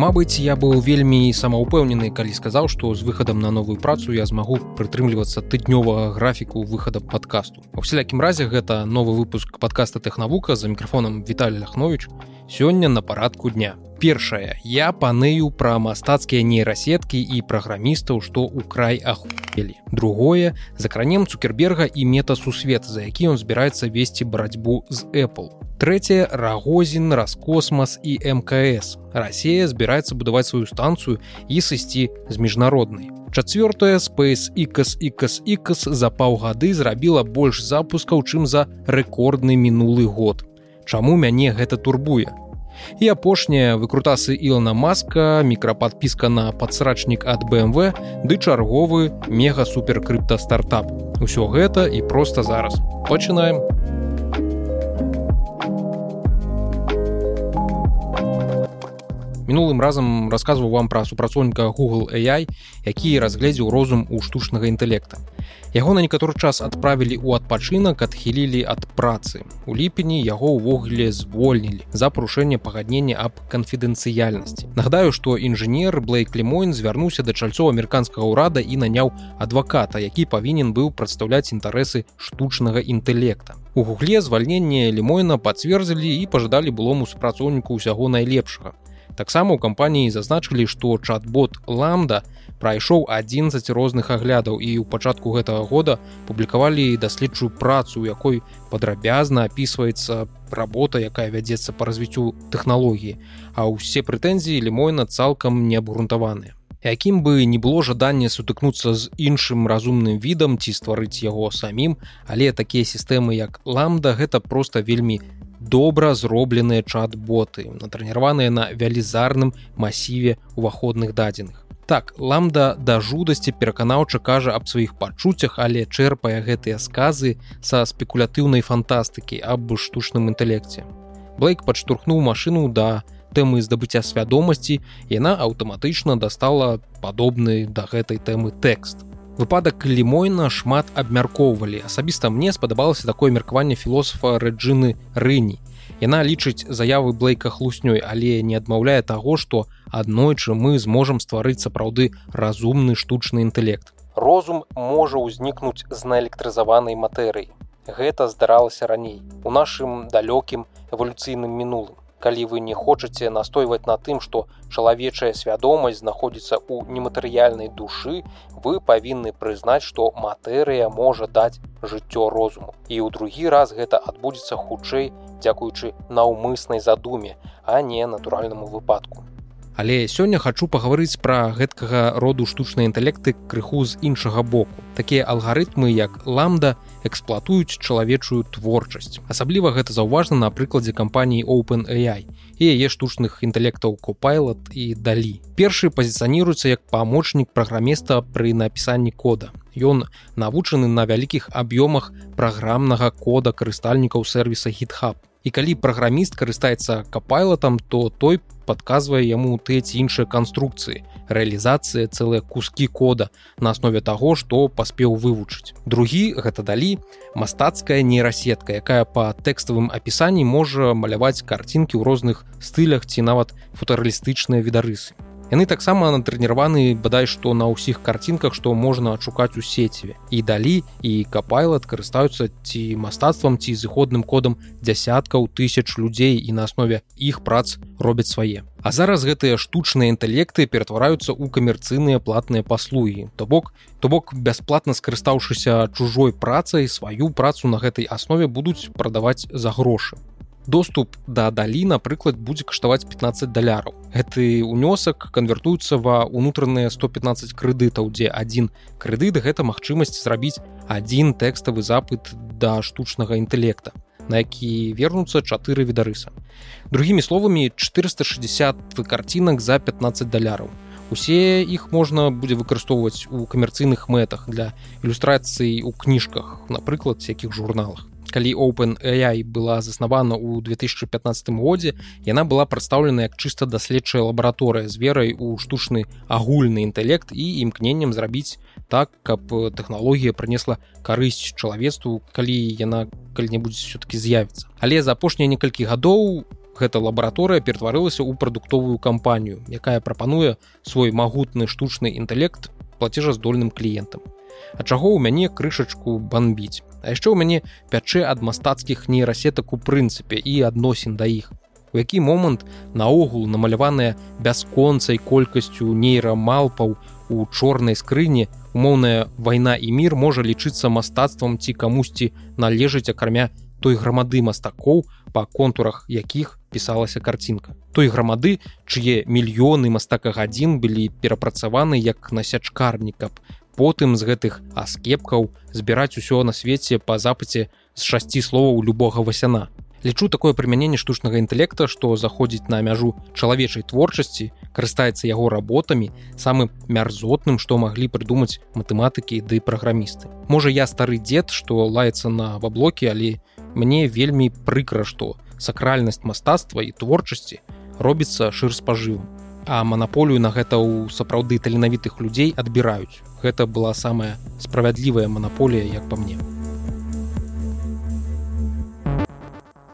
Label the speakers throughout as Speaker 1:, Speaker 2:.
Speaker 1: Мабыць, я быў вельмі самаўпэўнены, калі сказаў, што з выхадам на новую працу я змагу прытрымлівацца тыднёвага графіку выхада падкасту. У всялякім разе гэта новы выпуск падкаста тэхнавука за мікрафонам Віталь Ляхнович сёння на парадку дня. Першае, я панею пра мастацкія нейрасеткі і праграмістаў, што ў край ахупелі. Другое, закранем цукерберга і метасусвет, за які ён збіраецца весці барацьбу з Apple. Трэцяе. Рагозін раскосмас і мкс Расія збіраецца будаваць сваю станцыю і сысці з міжнароднай. Чацвёртая space xxx за паўгады зрабіла больш запускаў чым за рэкордны мінулы год. Чаму мяне гэта турбуе і апошняя выкрутасы Ілана маска мікрападпіска на падсрачнік ад бмв ды чарговы мега супер крыпта стартап усё гэта і проста зараз. Пачынаем мінулым разам расказваў вам пра супрацоўніка google AI які разгледзеў розум у штучнага інтэлекта яго на некаторы час адправілі ў адпачынак адхілілі ад працы. У ліпені яго ўвогуле звольнілі за парушэнне пагаднення аб канфідэнцыяльнасці. Нагадаю што інжынер блейк лімойн звярнуўся да чальцоў амерыканскага ўрада і наняў адваката які павінен быў прадстаўляць інтарэсы штучнага інтэлекта у гугле звальненне лімойна пацвердзілі і пажадалі былому супрацоўніку ўсяго найлепшага таксама у кампаніі зазначылі што чат-бот ламда прайшоў 11 розных аглядаў і ў пачатку гэтага года публікавалі даследчую працу якой падрабязна опісваецца работа якая вядзецца по развіццю тэхналогіі. А ўсе прэтэнзіі лімойна цалкам неабгрунтаваныя. Якім бы не было жаданне сутыкнуцца з іншым разумным відам ці стварыць яго самім але такія сістэмы як ламда гэта просто вельмі не добра зробленыя чат-боты натрэніраваныя на вялізарным масіве уваходных дадзеных. Так ламда да жудасці пераканаўча кажа аб сваіх пачуццях але чэрпае гэтыя сказы са спекулятыўнай фантастыкі аб штучным інтэлекце блейк падштурхнуў машыну да тэмы здабыцця свядомасці яна аўтаматычна дастала падобны да гэтай тэмы тэкст выпадак лімойна шмат абмяркоўвалі. Асабіста мне спадабалася такое меркаванне філосафа рэджыны рыні яна лічыць заявы блейка хлуснёй але не адмаўляе таго што аднойчы мы зможам стварыць сапраўды разумны штучны інтэлект. Розум можа ўзнікнуць з наэлектрызаванай матэрыі гэта здаралася раней у нашым далёкім эвалюцыйным мінулым калі вы не хочаце настойваць на тым што чалавечая свядомасць знаходзіцца ў нематэрыяльнай душы вы павінны прызнаць што матэрыя можа даць жыццё розуму і ў другі раз гэта адбудзецца хутчэй дзякуючы наўмыснай задуме а не натуральнаму выпадку Але сёння хачу пагаварыць пра гэткага роду штучнай інтэлекты крыху з іншага боку. Такія алгарытмы, як ламда, эксплуатуюць чалавечую творчасць. Асабліва гэта заўважна на прыкладзе кампаніі OpenAI і яе штучных інтэлектаў Copilot і далі. Першы пазіцыяніруецца як памочнік праграміста пры напісанні кода. Ён навучаны на вялікіх аб'ёмах праграмнага кода карыстальнікаў сервіса GitHub і калі праграміст карыстаецца капайлатам то той подказвае яму тыя ці іншыя канструкцыі рэалізацыя цэлыя кускі кода на аснове таго што паспеў вывучыць. Другі гэта далі мастацкая нейрасетка якая па тэкставым апісанні можа маляваць карцінкі ў розных стылях ці нават футаралістычныя відарысы яны таксама натрэніраваны бадай што на ўсіх карцінках што можна адшукаць у сеціве. І далі і капайлат карыстаюцца ці мастацтвам ці зыходным кодам дзясяткаў тысяч людзей і на аснове іх прац робяць свае. А зараз гэтыя штучныя інтэлекты ператвараюцца ў камерцыйныя платныя паслугі. То бок то бок бясплатна скарыстаўшыся чужой працай сваю працу на гэтай аснове будуць прадаваць за грошы доступ да далі напрыклад будзе каштаваць 15 даляраў гэты унёсак канвертуецца ва унутраныя 115 крэдытаў дзе адзін крэдыт гэта магчымасць зрабіць адзін тэкставы запыт да штучнага інтэлекта на які вернуцца чатыры відарыса другімі словамі 460 карцінак за 15 даляраў усе іх можна будзе выкарыстоўваць у камерцыйных мэтах для ілюстрацыі ў кніжках напрыклад якіх журналах калі open AI была заснавана ў 2015 годзе яна была прадстаўлена як чыста даследчая лабараторыя з верай у штучны агульны інтэлект і імкненнем зрабіць так каб тэхналогія прынесла карысць чалавецтву калі яна калі-небудзь все-таки з'явіцца. Але за апошнія некалькі гадоў гэта лабараторыя ператварылася ў прадуктовую кампанію якая прапануе свой магутны штучны інтэлект плацежаздольным кліентам А чаго ў мяне крышачку банбіць А яшчэ ў мяне пячэ ад мастацкіх нейрасетак у прынцыпе і адносін да іх. У які момант наогул намаляваная бясконцай колькасцю нейрамалпаў у чорнай скрыні умоўная вайна і мір можа лічыцца мастацтвам ці камусьці належыць акрамя той грамады мастакоў па контурах якіх пісалася карцінка. Той грамады чые мільёны мастакагадзін былі перапрацаваны як насячкарні каб потым з гэтых аскепкаў збіраць усё на свеце па запаце з шасці словаў любога васяна. Лічу такое прымяненне штучнага інтэлекта што заходзіць на мяжу чалавечай творчасці карыстаецца яго работамі самым мярзотным што маглі прыдумаць матэматыкі ды праграмісты. Можа я стары дзед што лаецца на ваблоке але мне вельмі прыкра што сакральнасць мастацтва і творчасці робіцца шыр спажывым а манаполію на гэта ў сапраўды таленавітых людзей адбіраюць гэта была самая справядлівая манаполія як па мне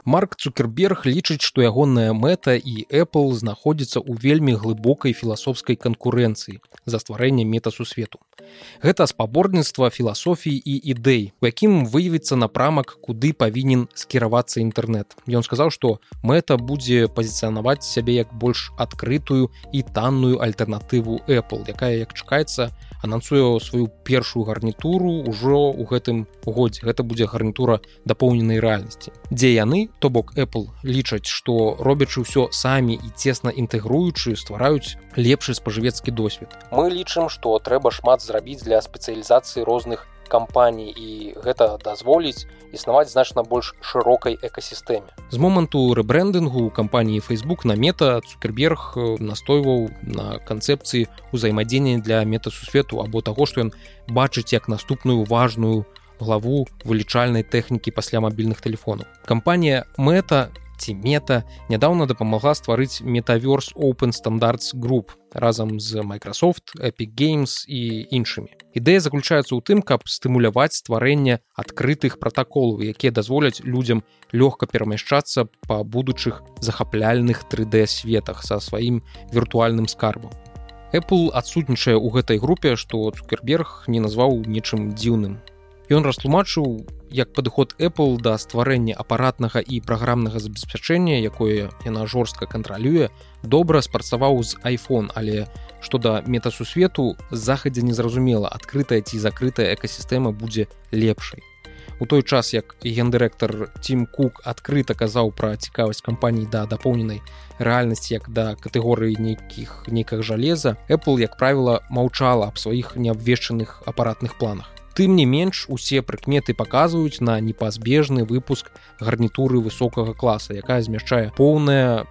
Speaker 1: Марк Цукерберг лічыць, што ягоная мэта і Apple знаходзіцца ў вельмі глыбокай філасофскай канкурэнцыі за стварэнне метасусвету. Гэта спаборніцтва філасофіі і ідэй, у якім выявіцца напрамак, куды павінен скіравацца інтэрнэт. Ён сказаў, што мэта будзе пазіцыянаваць сябе як больш адкрытую і танную альтэрнатыву Apple, якая як чакаецца, анансуе сваю першую гарнітуру ўжо ў гэтым годзе. Гэта будзе гарнітура дапоўненай рэальнасці. Дзе яны то бок Apple лічаць што робячы ўсё самі і цесна інтэгруючы ствараюць лепшы спажывецкі досвед. Мы лічым што трэба шмат зрабіць для спецыялізацыі розных кампаній і гэта дазволіць існаваць значна больш шырокай экасістэме. З моманту рэбрэндынгу кампаніі Facebook на мета Цукерберг э, настойваў на канцэпцыі ўзаемадзення для метасусвету або таго, што ён бачыць як наступную важную главу вылічальнай тэхнікі пасля мабільных тэлефонаў. Кампанія мэта ці мета нядаўна дапамагла стварыць метаверс open стандарт групп разам з Microsoft Epic Games і іншымі ідэя заключаецца ў тым каб стымуляваць стварэнне адкрытых пратаколаў якія дазволяць людзям лёгка перамяшчацца па будучых захапляльных 3d светах са сваім віртуальным скарбам Apple адсутнічае ў гэтай групе што цукерберг не назваў нечым дзіўным Ён растлумачыў як падыход Apple да стварэння апаратнага і праграмнага забеспячэння, якое яна жорстка кантралюе, добра спрацаваў з iPhone, але што да метасусвету захадзе незразумела, адкрытая ці закрытая экасістэма будзе лепшай. У той час як гендырэктар Тим Кук адкрыта казаў пра цікавасць кампаній да дапоўненай рэальнасці як да катэгорыі нейкіх нейкага жалеза, Apple, як правіла, маўчала аб сваіх неабвешчаных апаратных планах тым не менш усе прыкметы паказваюць на непазбежны выпуск гарнітуры высокага класа якая змяшчае поўнае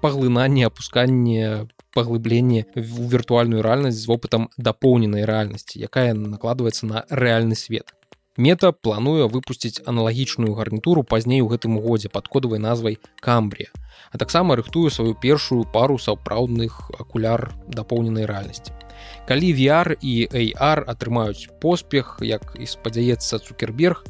Speaker 1: паглынанне апусканне паглыбленне у віртуальную рэальнасць з вопытам дапоўненай рэальнасці якая накладваецца на рэальны свет. Мета плануе выпусціць аналагічную гарнітуру пазней у гэтым годзе под кодавай назвай камбрія а таксама рыхтую сваю першую пару сапраўдных акуляр дапоўненай рэальнасці калі VR і AR атрымаюць поспех як і спадзяецца цукерберг.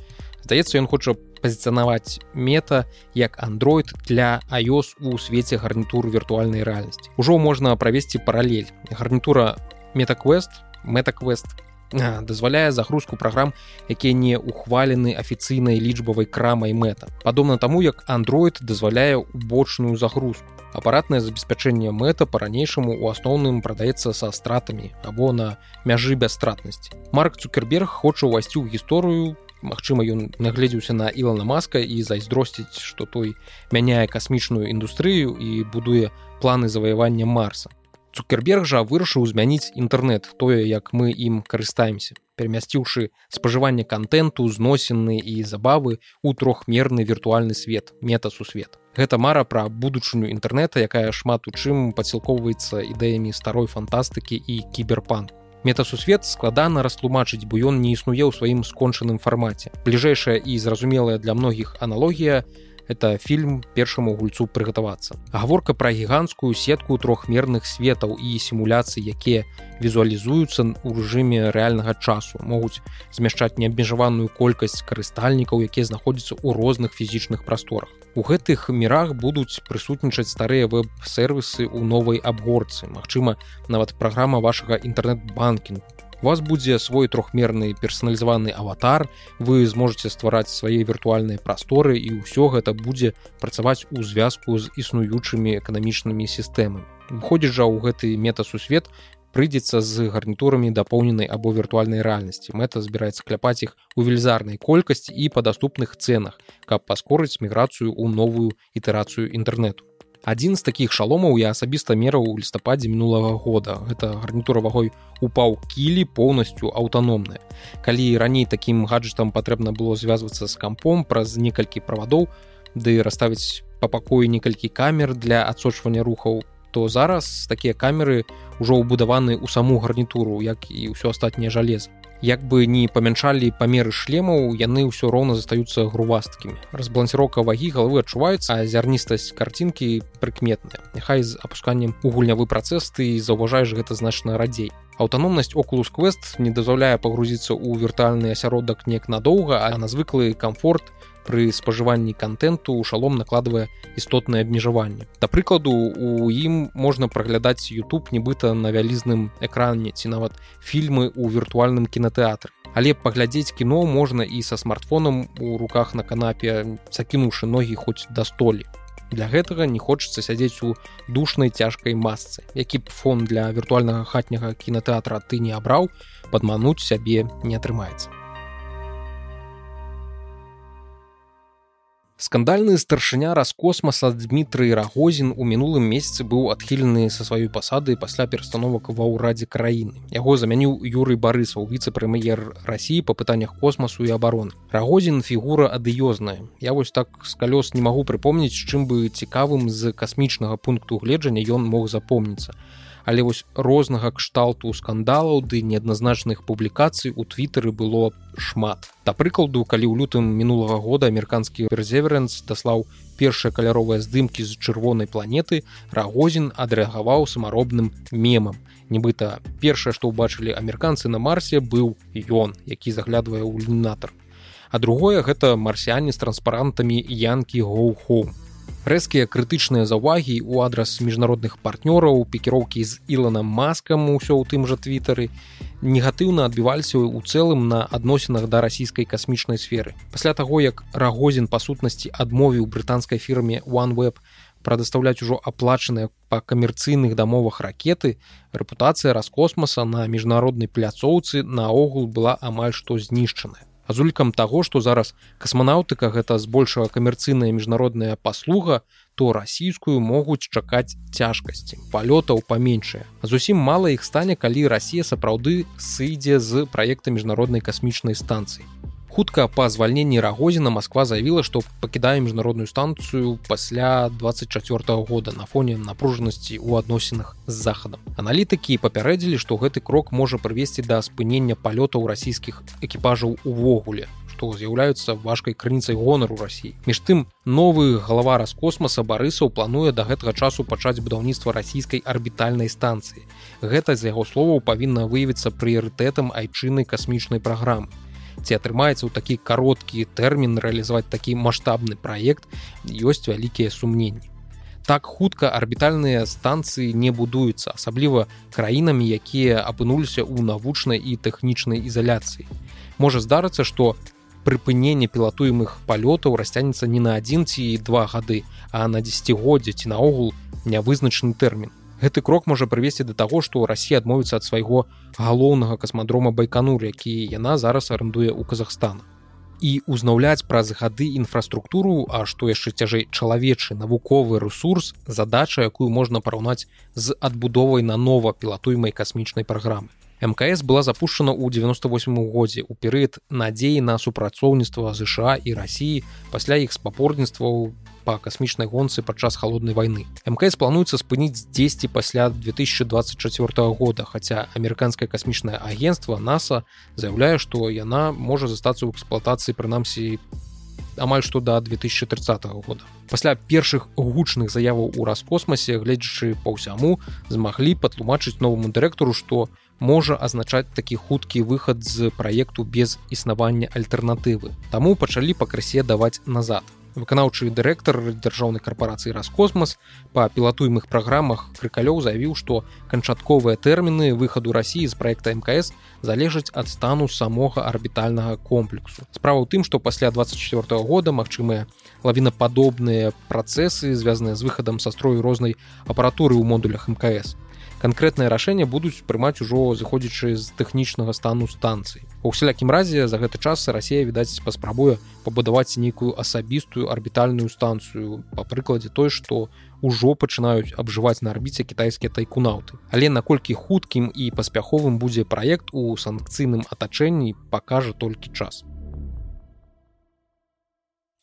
Speaker 1: Здаецца ён хоча пазіцыянаваць мета як android для iOS у свеце гарнітуру віртуальнай рэальнасці. Ужо можна правесці паралель. Гарнітура метаквест метаквест дазваляе загрузку праграм якія не ухвалены афіцыйнай лічбавай крамай мэта. Падобна таму як android дазваляе убочную загрузку. Апаратнае забеспячэнне мэта по-ранейшаму у асноўным прадаецца са стратамі або на мяжы бясстратнасці марк цукерберг хоча ўвайсці ў гісторыю. Магчыма ён нагледзеўся на ілана маска і зайздросціць што той мяняе касмічную індустрыю і будуе планы заваявання марса цукерберг жа вырашыў змяніць інтэрнэт тое як мы ім карыстаемся перамясціўшы спажыванне контенту зносіны і забавы у трохмерны віртуальны свет метасусвет. Гэта мара пра будучыню інтэрнэта якая шмат у чым падсілкоўваецца ідэямі старой фантастыкі і кіберпанк метасусвет складана растлумачыць бо ён не існуе ў сваім скончаным фармаце. Бліжэйшая і зразумелая для многіх аналогія это фільм першаму гульцу прыгатавацца. Гаворка пра гіганцкую сетку трохмерных светаў і сімуляцыі якія візуалізуюцца ў рэжыме рэальнага часу. Могуць змяшчаць неабмежаваную колькасць карыстальнікаў якія знаходзяцца ў розных фізічных прасторах. У гэтых мірах будуць прысутнічаць старыя веб-сервісы ў новай абгорцы. Мачыма нават праграма вашага інтэрнэт-банкінгу у вас будзе свой трохмерны персаналізаваны аватар. Вы зможаце ствараць свае віртуальныя прасторы і ўсё гэта будзе працаваць у звязку з існуючымі эканамічнымі сістэмамі выходзіць жа ў гэты метасусвет прыйдзецца з гарнітурамі дапоўненай або віртуальнай рэальнасці мэта збіраецца кляпаць іх у велізарнай колькасці і па даступных цэнах каб паскорыць міграцыю ў новую ітэрацыю інтэрнэту адзін з такіх шаломаў я асабіста мераў у лістападзе мінулага года. Гэта гарнітура вагой упаў кілі поўнасцю аўтаномная. Калі раней такім гаджетам патрэбна было звязвацца з кампом праз некалькі правадоў ды расставіць па пакоі некалькі камер для адсочвання рухаў то зараз такія камеры ўжо ўбудаваны ў саму гарнітуру як і ўсё астатняе жалеза як бы не памяншалі памеры шлемаў яны ўсё роўна застаюцца грувасткімі разбалансіроўка вагі галавы адчуваецца а зярністасць карцінкі прыкметная. Няхай з апусканнем у гульнявы працэс ты заўважаеш гэта значна радзей. Аўтаномнасць окулус квест не дазваляе пагрузіцца ў віртуальны асяродак неяк надоўга а на звыклы камфорт пры спажыванні контенту шалом накладвае істотнае абмежаванне. Да прыкладу у ім можна праглядаць YouTube нібыта на вялізным экране ці нават фільмы ў віртуальным кінотэатры але паглядзець кіно можна і са смартфонам у руках на канапе закінуўшы ногі хоць да столі. Для гэтага не хочацца сядзець у душнай цяжкай масцы. Які б фон для віртуальнага хатняга кінотэатра ты не абраў падмануць сябе не атрымаецца скандальны старшыня раскосмаса Дмітрый рагозін у мінулым месяцы быў адхілены са сваёй пасады пасля перастановак ва ўрадзе краіны яго замяніў юрый барысаў віцэ-прэм'ер рассіі па пытаннях космасу і абароны рагозін фігура адыёзная я вось так з калёс не магу прыпомніць чым бы цікавым з касмічнага пункту гледжання ён мог запомніцца але вось рознага кшталту скандалаў ды неадназначных публікацый у твиттары было шмат. Да прыкладу калі ў лютым мінулага года амерыканскі перзеверэнс даслаў першыя каляровыя здымкі з чырвонай планеты рагозін адрэагаваў самаробным мемам. Нібыта першае што ўбачылі амерыканцы на марсе быў ён які заглядвае ў люнатар а другое гэта марсіяне з транспарантамі янкі гоу-хоум рэзкія крытычныя заўвагі ў адрас міжнародных партнёраў пікіроўкі з іланом маскам усё ў тым жа твиттары негатыўна адбіваліся ў цэлым на адносінах да расійскай касмічнай сферы. Пасля таго як рагозін па сутнасці адмовіў брытанскай фірме oneweb прадастаўляць ужо аплачаныя па камерцыйных дамовах ракеты рэпутацыя раскосмаса на міжнароднай пляцоўцы наогул была амаль што знішчаная А з улікам таго, што зараз касманаўтыка гэта збольшага камерцыйная міжнародная паслуга, то расійскую могуць чакаць цяжкасці. палётаў паменшае. Зусім мала іх стане, калі Расія сапраўды сыдзе з праекта міжнароднай касмічнай станцыі хутка па звальненні рагозіна Москва заявіла што пакідае міжнародную станцыю пасля 24 -го года на фоне напружанасці ў адносінах з захадам. Аналітыкі папярэдзілі што гэты крок можа прывесці да спынення палётаў расійскіх экіпажаў увогуле з'яўляюцца важкай крыніцай гонару рассіі між тым новы галава раскосмаса барысаў плануе да гэтага часу пачаць будаўніцтва расійскай арбітальнай станцыі. Гэта з яго словаў павінна выявіцца прыярытэтам айчыннай касмічнай праграмы ці атрымаецца ў такі кароткі тэрмін рэалізаваць такі маштабны праект ёсць вялікія сумненні так хутка арбітальныя станцыі не будуюцца асабліва краінамі якія апынуліся ў навучнай і тэхнічнай ізаляцыі. Можа здарыцца што прыпыненне пілатуемых палётаў расцянецца не на адзін ці два гады а на дзегоддзя ці наогул нявызначаны тэрмін гэты крок можа прывесці да таго што Росія адмовіцца ад свайго галоўнага касмадрома байканур які яна зараз арендуе ў Казахстан. І узнаўляць праз гады інфраструктуру а што яшчэ цяжэй чалавечы навуковы ресурс задача якую можна параўнаць з адбудовай на нова пілатуймай касмічнай праграмы. Мкс была запущена ў 98 годзе у перыяд надзеі на супрацоўніцтва ЗША і рассіі пасля іх спапорніцтваў па касмічнай гонцы падчас холоднай войны мкс плануецца спыніць 10 пасля 2024 года хаця амерыканскае касмічнае агенцтва наса заявляе што яна можа застацца ў эксплуатацыі прынамсі амаль што да 2030 года. Пасля першых гучных заяваў у раскосмасе гледзячы па ўсяму змаглі патлумачыць новаму дырэктару што можа азначаць такі хуткі выхад з праекту без існавання альтэрнатывы. Таму пачалі пакрысе даваць назад выканаўчы дырэктар дзяржаўнай карпорацыі раскосмас па пілатуемых праграмах крыкалёў заявіў што канчатковыя тэрміны выхаду рассіі з проекта мкс залежаць ад стану самога арбітальнага комплексу. Справа ў тым што пасля 24 -го года магчымыя лавінападобныя працэсы звязаныя з выхадам са строю рознай апаратуры ў модулях мкс канкрэтнае рашэнне будуць прымаць ужо зыходзячы з тэхнічнага стану станцыі. У усялякім разе за гэты час Расія відаць паспрабуе пабудаваць нейкую асабістую арбітальную станцыю па прыкладзе той, што ўжо пачынаюць абжываць на арбіце кітайскія тайкунаўты. Але наколькі хуткім і паспяховым будзе праект у санкцыйным атачэнні пакажа толькі час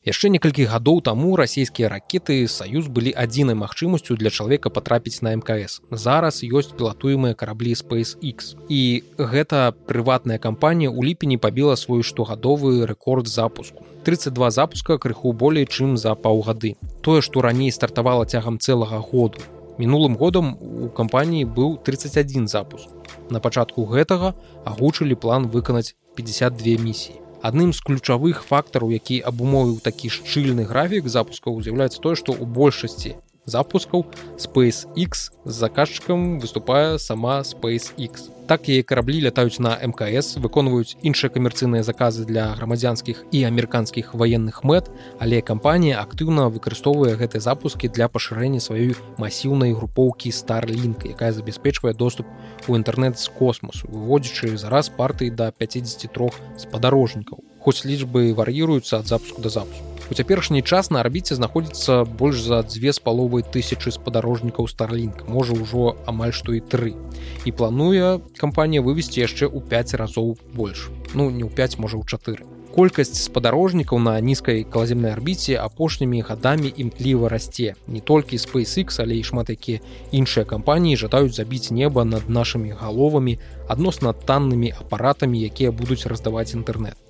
Speaker 1: яшчэ некалькі гадоў таму расійскія ракеты саюз былі адзінай магчымасцю для чалавека патрапіць на мкс. Зараз ёсць пілатуемыя караблі spacex і гэта прыватная кампанія у ліпені пабіла свой штогадовы рэкорд запуску. 32 запуска крыху болей чым за паўгады. Тое што раней стартавала цягам цэлага году. Мінулым годам у кампаніі быў 31 запуск. На пачатку гэтага агучылі план выканаць 52 місіі адным з ключавых фактараў які абумовіў такі шчыльны графік запускаў з'яўляецца тое што ў большасці запускаў SpaceX з заказчыкам выступае сама SpaceX. Так яе караблі лятаюць на мкс выконваюць іншыя камерцыйныя заказы для грамадзянскіх і амерыканскіх ваенных мэт але кампанія актыўна выкарыстоўвае гэтыя запускі для пашырэння сваёй масіўнай групоўкі старлінка якая забяспечвае доступ у інтэрнэт з космосу выводзячы зараз партыі да 53 спадарожнікаў хоць лічбы вар'іруюцца ад запуску да запуску У цяперашні час на арбіце знаходзіцца больш за дзве з паловай тысячы спадарожнікаў старлінг можа ўжо амаль што і тры. І плануе кампанія вывесці яшчэ ў 5 разоў больш. Ну не ў 5 можа ў чатыры. Колькасць спадарожнікаў на нізкай калаземнай арбіце апошнімі гадамі імкліва расце. Не толькі spacex але і шмат якія іншыя кампаніі жадаюць забіць неба над нашымі галовамі адносна таннымі апаратамі якія будуць раздаваць інтэрнет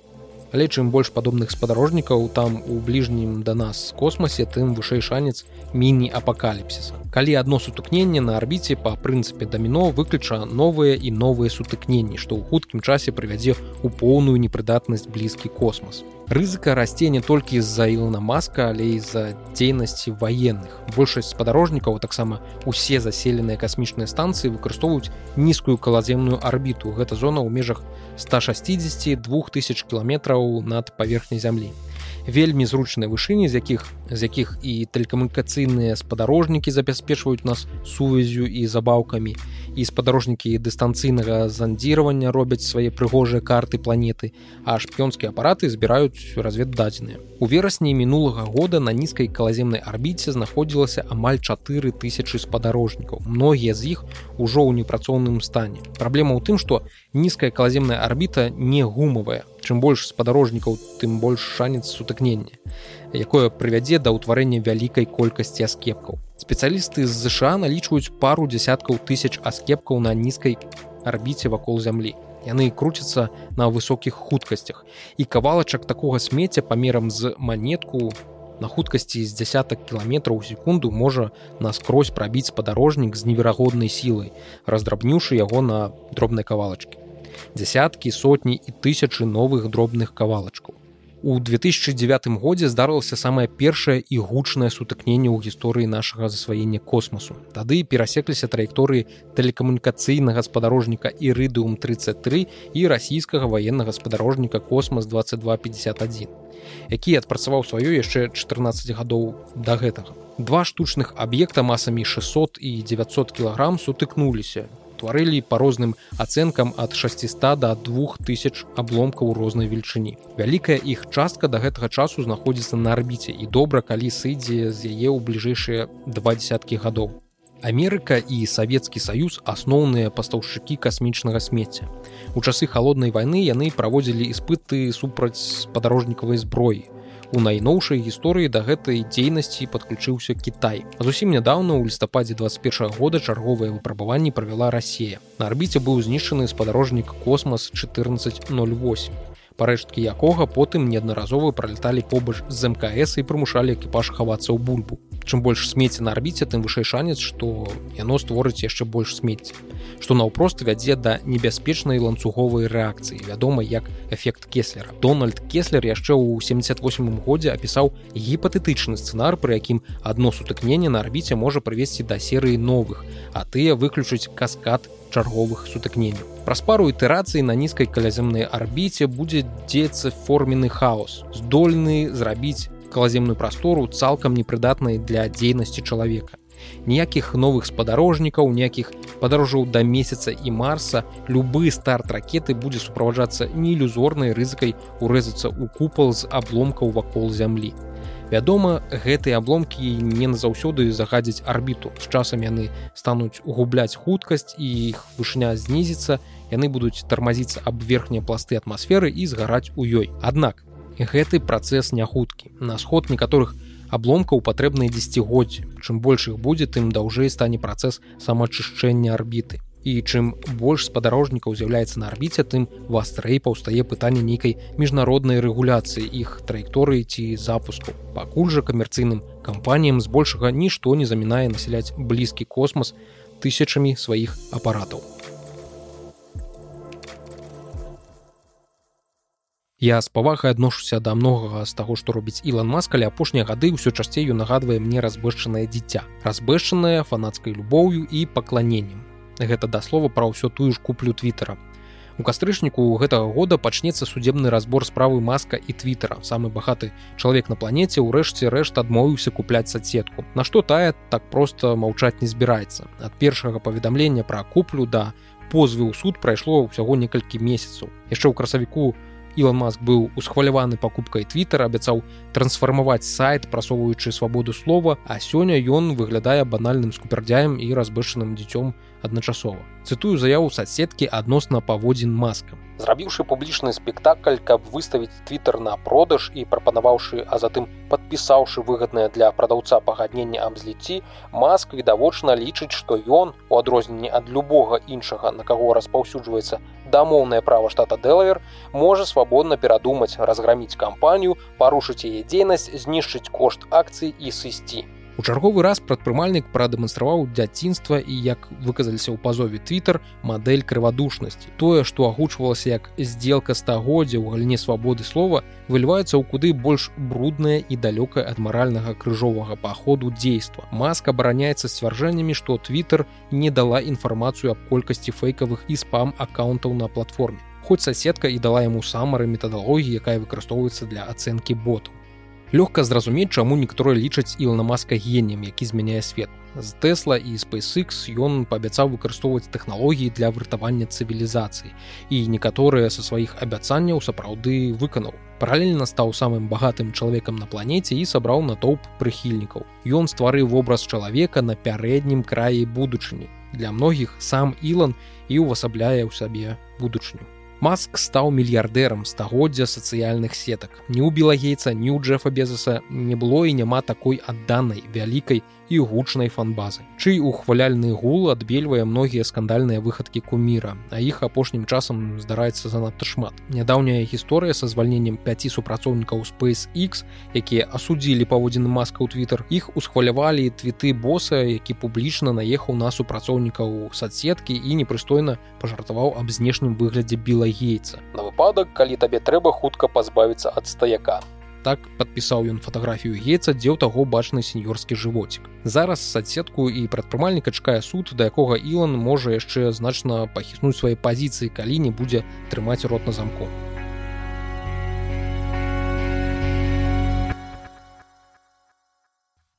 Speaker 1: але чым больш падобных спадарожнікаў там у бліжнім да нас космосе тым вышэй шанец міні-апакаліпсіса калі адно сутыкненне на арбіце па прынцыпе даміно выключа новыя і новыя сутыкненні што ў хуткім часе прывядзе ў поўную непрыдатнасць блізкі космос рызыка расце не толькі з-за ілна маска але з-за дзейнасці военных большасць спадарожнікаў таксама усе заселеныя касмічныя станцыі выкарыстоўваюць нізкую калаземную арбіту. Гэта зона ў межах 160 2000 кіламетраў над паверхняй зямлі вельмі зручныя вышыні з якіх з якіх і тэлекамунікацыйныя спадарожнікі забяспечваюць нас сувязю і забаўкамі. І спадарожнікі дыстанцыйнага зандзіравання робяць свае прыгожыя карты планеты а шпіёнскія апараты збіраюць разведдадзеныя. У верасні мінулага года на нізкай калаземнай арбіце знаходзілася амаль 4000 спадарожнікаў. Многія з іх ужо ў непрацоўным стане. Праблема ў тым што нізкая калаземная арбіта не гумавая чым больш спадарожнікаў тым больш шанец сутыкнення якое прывядзе да ўтварэння вялікай колькасці аскепкаў. Спецыялісты з ЗША налічваюць пару десяткаў тысяч аскепкаў на нізкай арбіце вакол зямлі. Яны круцяцца на высокіх хуткасцях. І кавалачак такога смецця памерам з манетку на хуткасці з десятак кіламетраў секунду можа наскрозь прабіць спадарожнік з неверагоднай сілай раздрабнюўшы яго на дробнай кавалачкі дзясяткі сотні і тысячы новых дробных кавалачкаў. У 2009 годзе здарылася самае першае і гучнае сутыкненне ў гісторыі нашага засваення космосу. Тады перасекліся траекторыі тэлекамунікацыйнага спадарожніка ірыдыум 33 і расійскага ваеннага спадарожніка космас 2251, які адпрацаваў сваё яшчэ 14 гадоў да гэтага. Два штучных аб'екта масамі 600 і 900 кілаграм сутыкнуліся тварылі па розным ацэнкам ад 600 до 2000 абломкаў рознай велічыні. Вялікая іх частка да гэтага часу знаходзіцца на арбіце і добра, калі сыдзе з яе ў бліжэйшыя два десяткі гадоў. Амерыка і Савецкі саюз асноўныя пастаўшчыкі касмічнага смецця. У часы халоднай вайны яны праводзілі іспыты супраць падарожнікавай зброі у найноўшай гісторыі да гэтай дзейнасці падключыўся Кітай. Зусім нядаўна ў лістападзе 21 года чарговыя выпрабаванні правяла Расія. На арбіце быў знішчаны спадарожнік космас 1408. парэшткі якога потым неаднаразова пралеталі побач з мкс і прымушалі экіпаж хавацца ў бульбу чым больш смецці на арбіце тым вышэй шанец што яно створыць яшчэ больш смецці што наўпрост вядзе да небяспечнай ланцуговай рэакцыі вядома як эфект кеслера. Дональд кеслер яшчэ ў 78 годзе апісаў гіпатэтычны сцэнар пры якім адно сутыкненне на арбіце можа прывесці да серыі новых а тыя выключыць каскад чарговых сутыкненняў праз пару ітэрацыі на нізкай каляземнай арбіце будзе дзецца форменны хаос. Здольны зрабіць калаземную прастору цалкам непрыдатнай для дзейнасці чалавека. Ніякіх новых спадарожнікаў, ніякіх падарожаў да месяца і марса, любы старт ракеты будзе суправаджацца не ілюзорнай рызыкай урэзацца ў купал з абломкаў вакол зямлі. Вядома, гэтыя абломкі не назаўсёды загадзяць арбіту. З часам яны стануць угубляць хуткасць і іх вышыня знізіцца, яны будуць тармазіцца аб верхнія пласты атмасферы і згараць у ёй. Аднак гэты працэс не хуткі на сход некаторых абломкаў патрэбныя дзегоддзі чым больш іх будзе тым даўжэй стане працэс самаачышчэння арбіты. І чым больш спадарожнікаў з'яўляецца на арбіце тым вастрэй паўстае пытанне нейкай міжнароднай рэгуляцыі іх траекторыі ці запуску. Пакуль жа камерцыйным кампаніям збольшага нішто не замінае насяляць блізкі космас тысячамі сваіх апаратаў Я з павагай адношуся да многага з таго, што робіць Ілан Маск, але апошнія гады ўсё часцей нагадвае мне разбэшчанае дзіця. Разбэшчанае фанацкай любоўю і пакланеннем. Гэта да слова пра ўсё тую ж куплю твиттера. У кастрычніку гэтага года пачнецца судебны разбор справы маска і твиттера. самы багаты чалавек на планеце ўрэшце рэшт адмовіўся купляць садсетку. Нашто тая так проста маўчаць не збіраецца. Ад першага паведамлення пра куплю да позвы ў суд прайшло ўсяго некалькі месяцаў. яшчэ ў красавіку Ілон Маск быў усхваляваны пакупкай твиттера абяцаў трансфармаваць сайт прасоўваючы свабоду слова а сёння ён выглядае банальным скупердзяем і разбышаным дзіцём адначасова цытую заяву соцсеткі адносна паводзін маскам. Зрабіўшы публічны спектакль каб выставіць твиттер на продаж і прапанаваўшы а затым подпісаўшы выгаднае для прадаўца пагаднення аб зліцці маск відавочна лічыць што ён у адрозненні ад любога іншага на каго распаўсюджваецца дамоўнае права штата дэлавер можа свабодна перадумаць разграміць кампанію парушыць яе дзейнасць знішчыць кошт акцый і сысці У чарговы раз прадпрымальнік прадэманстраваў дзяцінства і як выказаліся ў пазове Twitter мадэль крывадушнасці. Тое, што агучвалася як здзелка стагоддзя ў галіне свабоды слова, выліваецца ў куды больш бруднае і далёкае ад маральнага крыжовага паходу дзейства. Маска абараняецца сцвярджэннямі, што Twitter не дала інфармацыю аб колькасці фэйкавых і спам аккаунтаў на платформе. Хоць соседка і дала яму самары метадалогіі, якая выкарыстоўваецца для ацэнкі ботаў лёгка зразумець чаму некаторыя лічаць ілна маска геннем які змяняе свет. З тэсла і spacex ён паабяцаў выкарыстоўваць тэхналогіі для выратавання цывілізацыі. І некаторыя са сваіх абяцанняў сапраўды выканаў. Паралельна стаў самым багатым чалавекам на планеце і сабраў натоўп прыхільнікаў. Ён стварыў вобраз чалавека на пярэднім краі будучыні. Для многіх сам ілан і ўвасабляе ў сабе будучыню Маск стаў мільярдэрам стагоддзя сацыяльных сетак. Ні ў Белагейца, ні ў Джефа Безаса не было і няма такой адданай вялікай і гучнай фанбазы. Чый ухваляльны гул адбельвае многія скандальныя выхадкі куміра, а іх апошнім часам здараецца занадта шмат. Нядаўняя гісторыя са звальненнем 5 супрацоўнікаў SpaceX, якія асудзілі паводзіны маска ў Twitter, іх усхвалявалі твіты боса, які публічна наехаў на супрацоўнікаў садсеткі і непрыстойна пажартаваў аб знешнім выглядзе білагейца. На выпадак, калі табе трэба хутка пазбавіцца ад стаяка. Так падпісаў ён фатаграфію гейца дзе ў таго бачны сеньорскі жывоцік зараз садсетку і прадпрымальніка чакае суд да якога ілан можа яшчэ значна пахіснуць свае пазіцыі калі не будзе трымаць рот на замку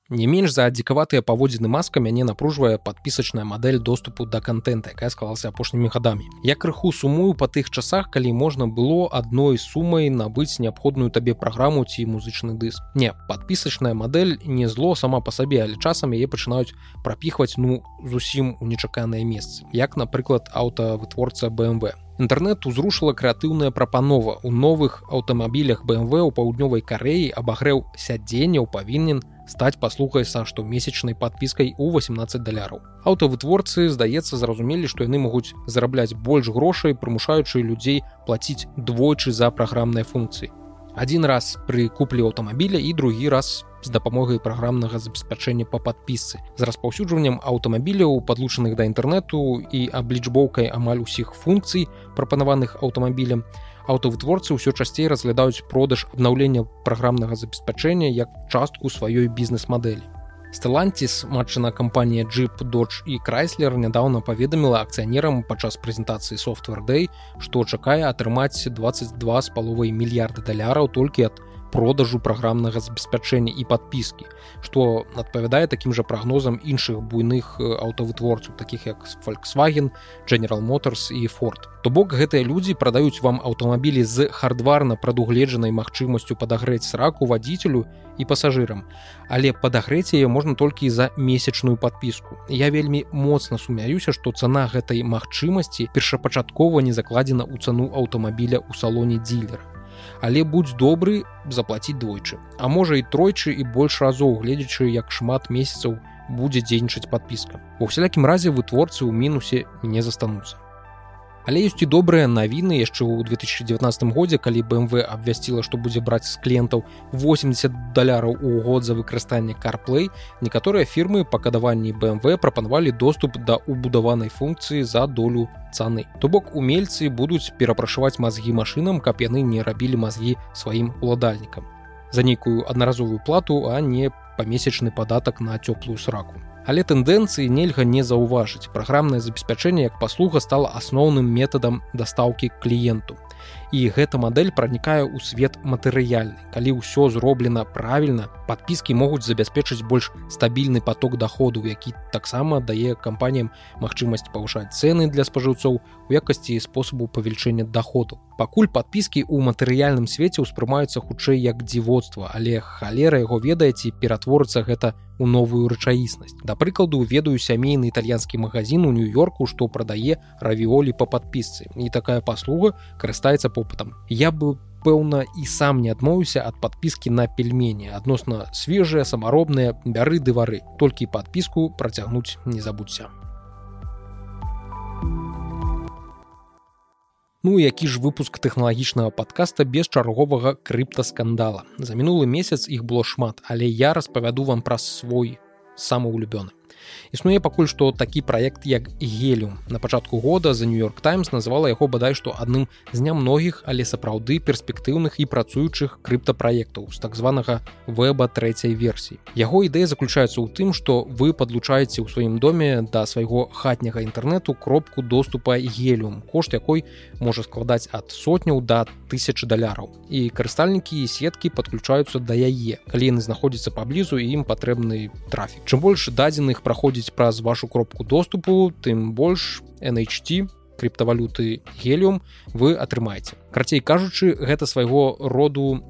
Speaker 1: Не менш за дзікаватыя паводзіны маска мяне напружвае падпісачная мадэль доступу да контента, якая склалася апошнімі гадамі. Я крыху сумую па тых часах, калі можна было адной сумай набыць неабходную табе праграму ці музычны дыск. Не, падпісачная мадэль не зло сама па сабе, але часам яе пачынаюць прапіхваць ну зусім у нечаканыя месцы. Як, напрыклад, аўтавытворца BMW Інтэрнет узрушыла крэатыўная прапанова. У новых аўтамабілях BMW ў паўднёвай кареі абагрэў сядзенняў павінен стаць паслухай са штомесячнай падпіскай у 18 даляраў. Аўтавытворцы, здаецца, зразумелі, што яны могуць зарабляць больш грошай, прымушаючы людзей плаціць двойчы за праграмныя функцыі. Адзін раз пры куплі аўтамабіля і другі раз з дапамогай праграмнага забеспячэння па падпісцы. З распаўсюджваннем аўтамабіляў падлучаных да інтэрнэту і аблічбоўкай амаль усіх функцый прапанаваных аўтамабілем аўтавытворцы ўсё часцей разглядаюць продаж абнаўлення праграмнага забеспячэння як частку сваёй бізнес-мадэлі Стелантис матчына кампанія Джип Додж і Крайслер нядаўна паведаміла акцыянерам падчас прэзентацыі софтвер Day, што чакае атрымаць 22 з паловай мільярда даляраў толькі ад продажу праграмнага забеспячэння і падпіскі што адпавядае такім жа прагнозам іншых буйных аўтавытворцаў таких як volkswagen general motors і форт то бок гэтыя людзі прадаюць вам аўтамабілі з хардварна прадугледжанай магчымасцю падагрэць сраку вадзіцелю і пасажырам. Але падагрэць яе можна толькі за месячную подпіску я вельмі моцна сумяюся што цана гэтай магчымасці першапачаткова не закладзена ў цану аўтамабіля ў салоне дзілера але будь добры заплаціць двойчы. А можа і тройчы і больш разоў гледзячы як шмат месяцаў будзе дзейнічаць подпіска ва ўсялякім разе вытворцы ў мінусе не застануцца Але ёсць і добрыя навіны. Яшчэ ў 2019 годзе калі бмв абвясціла што будзе браць з кліентаў 80 даляраў у год за выкарыстанне carplay некаторыя фірмы па кадаванні бмв прапанавалі доступ да убудаванай функцыі за долю цаны. То бок умельцы будуць перапрашываць мазгі машынам каб яны не рабілі мазгі сваім уладальнікам. За нейкую аднаразовую плату а не памесячны падатак на цёплую сраку Але тэндэнцыі нельга не заўважыць. Праграмнае забеспячэнне як паслуга стала асноўным метадам дастаўкі кліенту. І гэта мадэль пранікае ў свет матэрыяльны. Калі ўсё зроблена правільна подпіскі могуць забяспечыць больш стабільны поток доходу які таксама дае кампаніям магчымасць павышаць цены для спажыўцоў у якасці спосабу павелічэння доходу пакуль подпіскі ў матэрыяльным свеце ўспрымаюцца хутчэй як дзіводства але халера яго ведаеце ператворыцца гэта у новую рэчаіснасць. Да прыкладу ведаю сямейны італьянскі магазин у нью-йорку што прадае равіолі по падпісцы. І такая паслуга карыстаецца попытам. Я бы пэўна і сам не адмовіўся ад подпіскі на пельмені. Адносна свежыя самаробныя бяры дывары толькі подпіску працягнуць не забудься Ну які ж выпуск тэхналагічнага подкаста без чарговага крыптаскандала? За мінулы месяц іх было шмат але я распавяду вам пра свой самоулюбёны існуе пакуль што такі праект як гелюм на пачатку года за нью-йорк таймс называла яго бадай што адным з нямногіх але сапраўды перспектыўных і працуючых крыптапраектаў з так званага веба трэцяй версіі. Яго ідэя заключаецца ў тым што вы падлучаеце ў сваім доме да свайго хатняга інтэрнэту кропку доступа гелюм кошт якой можа складаць ад сотняў да тысячи даляраў. І карыстальнікі і сеткі подключаюцца да яе. Калі яны знаходзяцца паблізу ім патрэбны трафік. Чым больш дадзеных праходзіць праз вашу кропку доступу тым больш nht криптавалюты гелиум вы атрымаеце. Карцей кажучы гэта свайго роду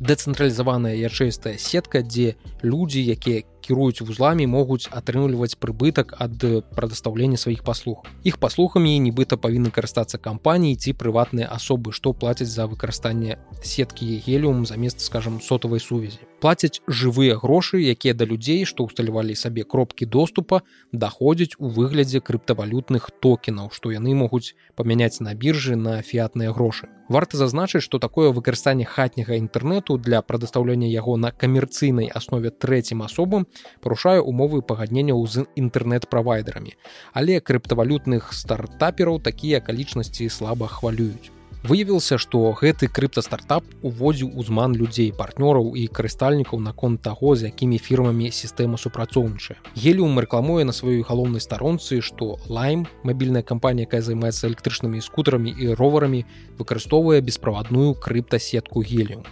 Speaker 1: дэцэнтралізаваная ячэйстая сетка дзе людзі якія кіруюць вузламі могуць атрымліваць прыбытак ад прадастаўлення сваіх паслуг. Іх паслухамі нібыта павінны карыстацца кампаніі ці прыватныя асобы што плацяць за выкарыстанне сеткі геліум замест скажем сотавай сувязі. Плацяць жывыя грошы якія да людзей што ўсталявалі сабе кропкі доступа даходзяць у выглядзе крыптавалютных токенаў што яны могуць памяняць на біржы на фіатныя грошы варта зазначыць што такое выкарыстанне хатняга інтэрнэту для прадастаўлення яго на камерцыйнай аснове трэцім асобам парушае умовы пагадненняў з інтэрнэт-правайдерамі але крыптавалютных стартапераў такія акалічнасці слаба хвалююць выявілася што гэты крыптастартап уводзіў узман людзей партнёраў і карыстальнікаў наконт таго з якімі фірмамі сістэма супрацоўнічае. Геліум рэкламуе на сваёй галоўнай старонцы што лайм мабільная кампанія якая займаецца электрычнымі скутарамі і роварамі выкарыстоўвае бесправадную крыптасетку геліум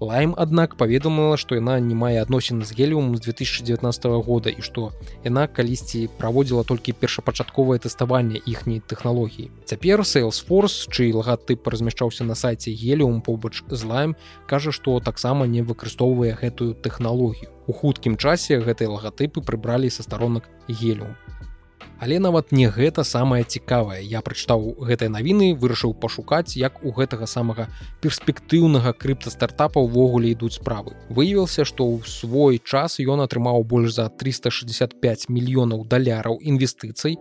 Speaker 1: Лайм, аднак паведамала, што яна не мае адносін з геліум з 2019 года і што яна калісьці праводзіла толькі першапачатковае тэставанне іхняй тэхналогіі. Цяпер Salesforce, чый лагатып размяшчаўся на сайце геліум побач з лайм, кажа, што таксама не выкарыстоўвае гэтую тэхналогію. У хуткім часе гэтыя лагатыпы прыбралі са старонак геліум. Але нават не гэта самае цікавае. Я прачытаў гэтыя навіны, вырашыў пашукаць, як у гэтага самага перспектыўнага крыптастартапа ўвогуле ідуць справы. Выявілася, што ў свой час ён атрымаў больш за 365 мільёнаў даляраў інвестыцый.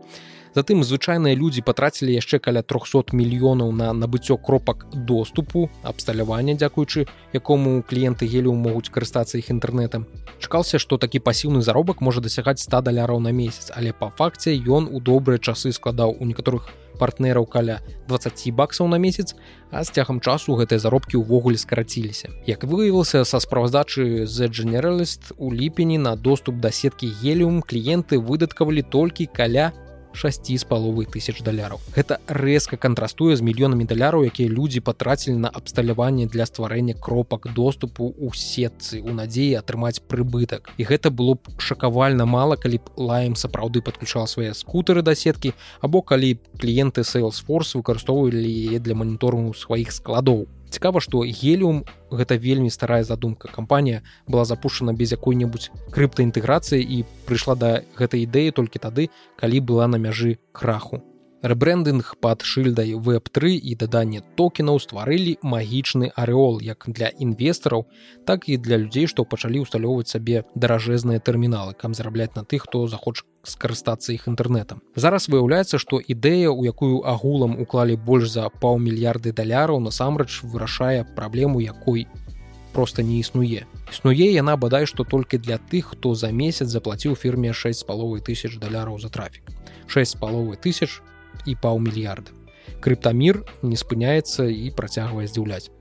Speaker 1: Затым звычайныя людзі патрацілі яшчэ каля 300 мільёнаў на набыццё кропак доступу, абсталявання, дзякуючы якому кліенты гелію могуць карыстацца іх інтэрнетам. Чакаўся, што такі пасіўны заробак можа дасягаць 100 даляраў на месяц, але па факце ён у добрыя часы складаў у некаторых партнераў каля 20 баксаў на месяц, а з цягам часу гэтыя заробкі ўвогуле скараціліся. Як выявілася са справаздачы з Generalist у ліпені на доступ да сеткі геліум кліенты выдаткавалі толькі каля 6 з паловы тысяч даляраў. Гэта рэзка кантрастуе з мільёнамі даляраў, якія людзі патрацілі на абсталяванне для стварэння кропак доступу ў сетцы у надзеі атрымаць прыбытак. І гэта было б шакавальна мала, калі б лаем сапраўды падключала свае скутары да сеткі або калі кліенты Salesforce выкарыстоўвалі яе для маніторынгу сваіх складоў цікава што геліум гэта вельмі старая задумка. Кампанія была запущена без якой-небудзь крыптаінтэграцыі і прыйшла да гэтай ідэі толькі тады калі была на мяжы краху. Рэбрэндынг пад шыльдай веб3 і даданне токенаў стварылі магічны арэол як для інвестараў так і для людзей што пачалі ўсталёўваць сабе даражэзныя тэрміналы кам зарабляць на тых хто захоча скарыстацца іх інтэрнетам зараз выяўляецца што ідэя у якую агулам уклалі больш за паўмільярды даляраў насамрэч вырашае праблему якой просто не існуе існуе яна бадай што толькі для тых хто за месяц заплаціў фірме 6 з паловай тысяч даляраў за трафік 6 з паловай тысяч і паўмільярда. Крыптамір не спыняецца і працягвае здзіўляць.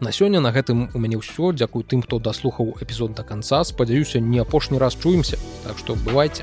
Speaker 1: На сёння на гэтым у мяне ўсё. Дзякую тым хто даслухаў эпізод да канца. Спадзяюся не апошні раз чуемся. Так што бывайце